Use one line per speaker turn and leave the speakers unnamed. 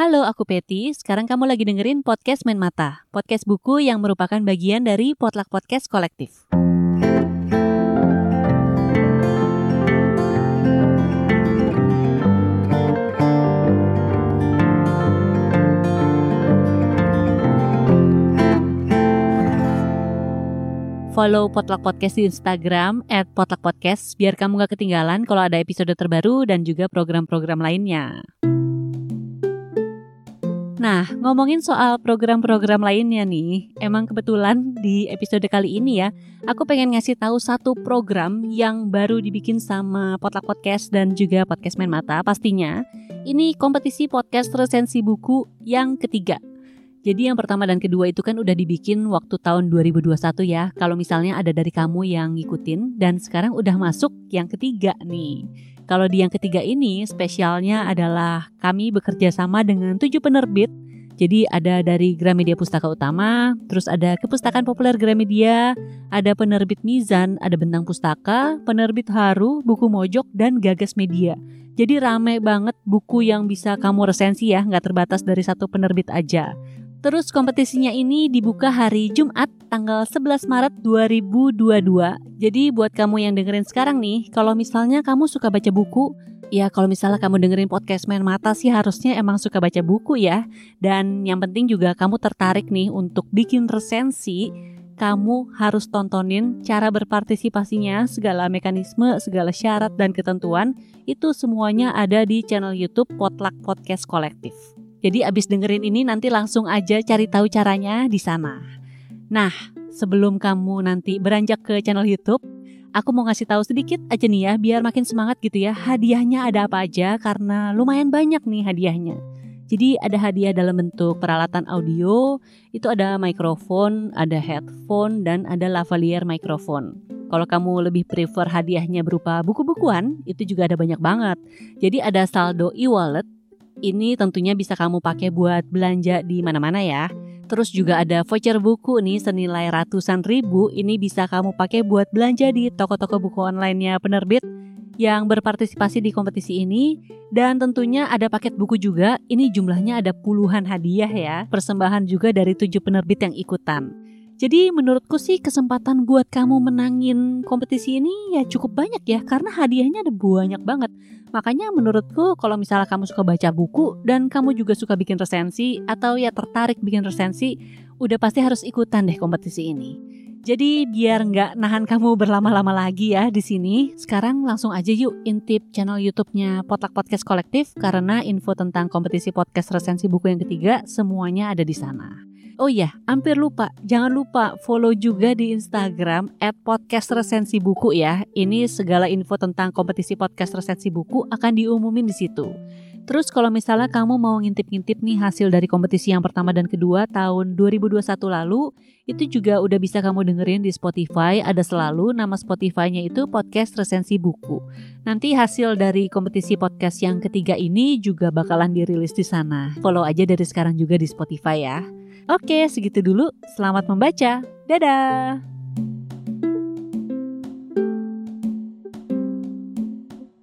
Halo, aku Peti. Sekarang kamu lagi dengerin podcast Main Mata, podcast buku yang merupakan bagian dari Potluck Podcast Kolektif. Follow Potluck Podcast di Instagram at Potluck Podcast biar kamu gak ketinggalan kalau ada episode terbaru dan juga program-program lainnya. Nah, ngomongin soal program-program lainnya nih, emang kebetulan di episode kali ini ya, aku pengen ngasih tahu satu program yang baru dibikin sama Potluck Podcast dan juga Podcast Main Mata pastinya. Ini kompetisi podcast resensi buku yang ketiga. Jadi yang pertama dan kedua itu kan udah dibikin waktu tahun 2021 ya. Kalau misalnya ada dari kamu yang ngikutin dan sekarang udah masuk yang ketiga nih. Kalau di yang ketiga ini spesialnya adalah kami bekerja sama dengan tujuh penerbit. Jadi ada dari Gramedia Pustaka Utama, terus ada Kepustakaan Populer Gramedia, ada penerbit Mizan, ada Bentang Pustaka, penerbit Haru, Buku Mojok, dan Gagas Media. Jadi rame banget buku yang bisa kamu resensi ya, nggak terbatas dari satu penerbit aja. Terus kompetisinya ini dibuka hari Jumat tanggal 11 Maret 2022. Jadi buat kamu yang dengerin sekarang nih, kalau misalnya kamu suka baca buku, ya kalau misalnya kamu dengerin podcast Main Mata sih harusnya emang suka baca buku ya. Dan yang penting juga kamu tertarik nih untuk bikin resensi, kamu harus tontonin cara berpartisipasinya, segala mekanisme, segala syarat dan ketentuan, itu semuanya ada di channel YouTube Potluck Podcast Kolektif. Jadi abis dengerin ini nanti langsung aja cari tahu caranya di sana. Nah, sebelum kamu nanti beranjak ke channel YouTube, aku mau ngasih tahu sedikit aja nih ya biar makin semangat gitu ya. Hadiahnya ada apa aja karena lumayan banyak nih hadiahnya. Jadi ada hadiah dalam bentuk peralatan audio, itu ada mikrofon, ada headphone, dan ada lavalier mikrofon. Kalau kamu lebih prefer hadiahnya berupa buku-bukuan, itu juga ada banyak banget. Jadi ada saldo e-wallet ini tentunya bisa kamu pakai buat belanja di mana-mana ya. Terus juga ada voucher buku nih senilai ratusan ribu. Ini bisa kamu pakai buat belanja di toko-toko buku online-nya penerbit yang berpartisipasi di kompetisi ini. Dan tentunya ada paket buku juga. Ini jumlahnya ada puluhan hadiah ya. Persembahan juga dari tujuh penerbit yang ikutan. Jadi menurutku sih kesempatan buat kamu menangin kompetisi ini ya cukup banyak ya karena hadiahnya ada banyak banget. Makanya menurutku kalau misalnya kamu suka baca buku dan kamu juga suka bikin resensi atau ya tertarik bikin resensi, udah pasti harus ikutan deh kompetisi ini. Jadi biar nggak nahan kamu berlama-lama lagi ya di sini, sekarang langsung aja yuk intip channel YouTube-nya Potluck Podcast Kolektif karena info tentang kompetisi podcast resensi buku yang ketiga semuanya ada di sana. Oh iya, hampir lupa. Jangan lupa follow juga di Instagram at buku ya. Ini segala info tentang kompetisi podcast resensi buku akan diumumin di situ. Terus kalau misalnya kamu mau ngintip-ngintip nih hasil dari kompetisi yang pertama dan kedua tahun 2021 lalu, itu juga udah bisa kamu dengerin di Spotify. Ada selalu nama Spotify-nya itu podcast resensi buku. Nanti hasil dari kompetisi podcast yang ketiga ini juga bakalan dirilis di sana. Follow aja dari sekarang juga di Spotify ya. Oke, segitu dulu. Selamat membaca. Dadah.